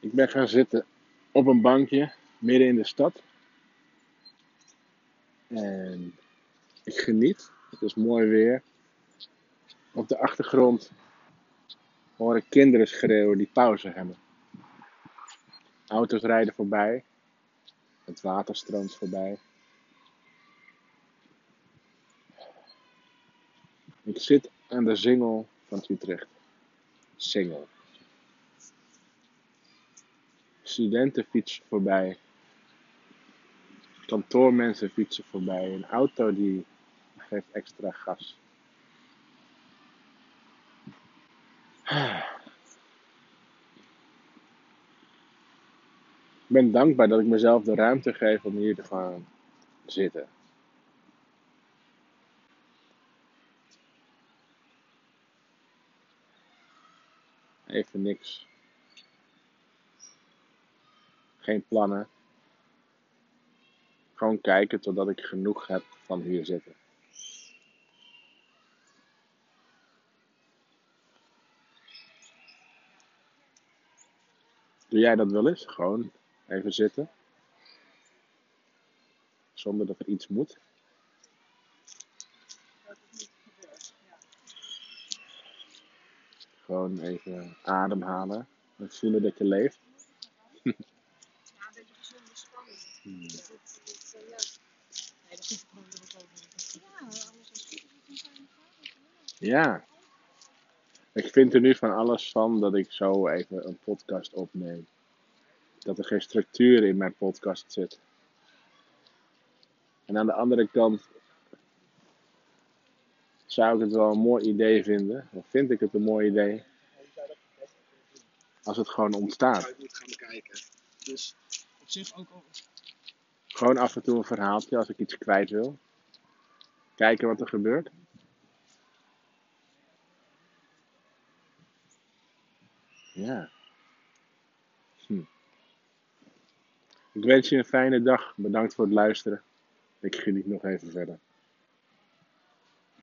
Ik ben gaan zitten op een bankje midden in de stad. En ik geniet. Het is mooi weer. Op de achtergrond hoor ik kinderen schreeuwen die pauze hebben. Auto's rijden voorbij. Het water stroomt voorbij. Ik zit aan de Singel van Utrecht. Singel. Studenten fietsen voorbij. Kantoormensen fietsen voorbij. Een auto die geeft extra gas. Ik ben dankbaar dat ik mezelf de ruimte geef om hier te gaan zitten. Even niks. Geen plannen. Gewoon kijken totdat ik genoeg heb van hier zitten. Doe jij dat wel eens? Gewoon even zitten. Zonder dat er iets moet. Gewoon even ademhalen. En voelen dat je leeft. Ja, een beetje gezonde ja. Ik vind er nu van alles van dat ik zo even een podcast opneem. Dat er geen structuur in mijn podcast zit. En aan de andere kant zou ik het wel een mooi idee vinden, of vind ik het een mooi idee, als het gewoon ontstaat. Dus op zich ook. Gewoon af en toe een verhaaltje als ik iets kwijt wil. Kijken wat er gebeurt. Ja. Hm. Ik wens je een fijne dag. Bedankt voor het luisteren. Ik geniet nog even verder.